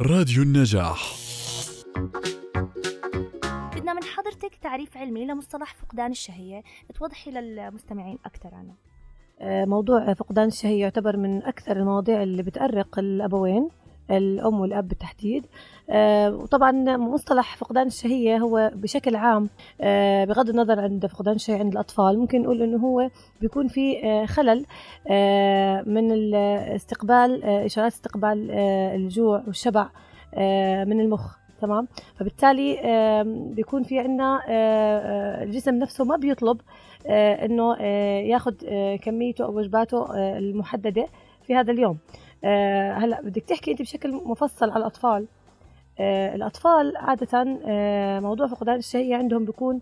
راديو النجاح. بدنا من حضرتك تعريف علمي لمصطلح فقدان الشهية. توضحي للمستمعين أكثر عنه. آه، موضوع فقدان الشهية يعتبر من أكثر المواضيع اللي بتأرق الأبوين. الأم والأب بالتحديد. آه، وطبعا مصطلح فقدان الشهية هو بشكل عام آه، بغض النظر عند فقدان الشهية عند الأطفال ممكن نقول إنه هو بيكون في خلل من الاستقبال إشارات استقبال الجوع والشبع من المخ تمام؟ فبالتالي بيكون في عندنا الجسم نفسه ما بيطلب إنه ياخذ كميته أو وجباته المحددة في هذا اليوم. هلا بدك تحكي انت بشكل مفصل على الأطفال. الأطفال عادة موضوع فقدان الشهية عندهم بيكون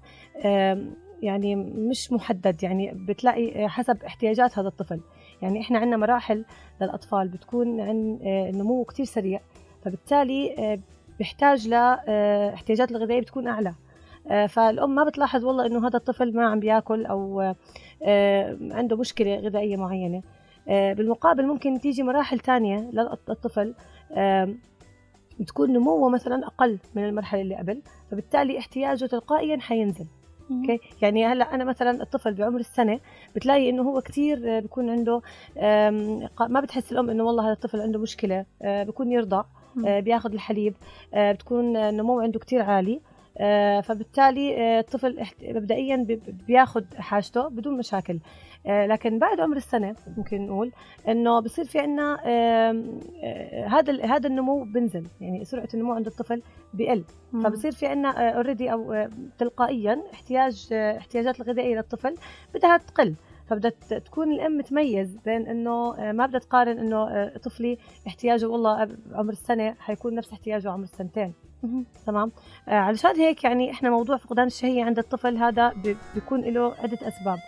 يعني مش محدد يعني بتلاقي حسب احتياجات هذا الطفل. يعني إحنا عندنا مراحل للأطفال بتكون عن النمو كتير سريع. فبالتالي بيحتاج لاحتياجات الغذائية بتكون أعلى. آه، فالأم ما بتلاحظ والله إنه هذا الطفل ما عم بياكل أو آه، عنده مشكلة غذائية معينة. آه، بالمقابل ممكن تيجي مراحل تانية للطفل بتكون نموه مثلا أقل من المرحلة اللي قبل فبالتالي احتياجه تلقائيا حينزل. أوكي؟ يعني هلأ أنا مثلا الطفل بعمر السنة بتلاقي إنه هو كثير بيكون عنده ما بتحس الأم إنه والله هذا الطفل عنده مشكلة بيكون يرضع آه، بياخذ الحليب آه، بتكون النمو عنده كتير عالي. آه، فبالتالي الطفل مبدئيا بياخذ حاجته بدون مشاكل. لكن بعد عمر السنة ممكن نقول إنه بصير في عندنا هذا هذا النمو بنزل. يعني سرعة النمو عند الطفل بقل فبصير في عندنا اوريدي أو تلقائيا احتياج احتياجات الغذائية للطفل بدها تقل. فبدها تكون الأم تميز بين إنه آه، ما بدها تقارن إنه آه، طفلي احتياجه والله عمر السنة حيكون نفس احتياجه عمر السنتين. تمام؟ آه، علشان هيك يعني إحنا موضوع فقدان الشهية عند الطفل هذا بيكون له عدة أسباب.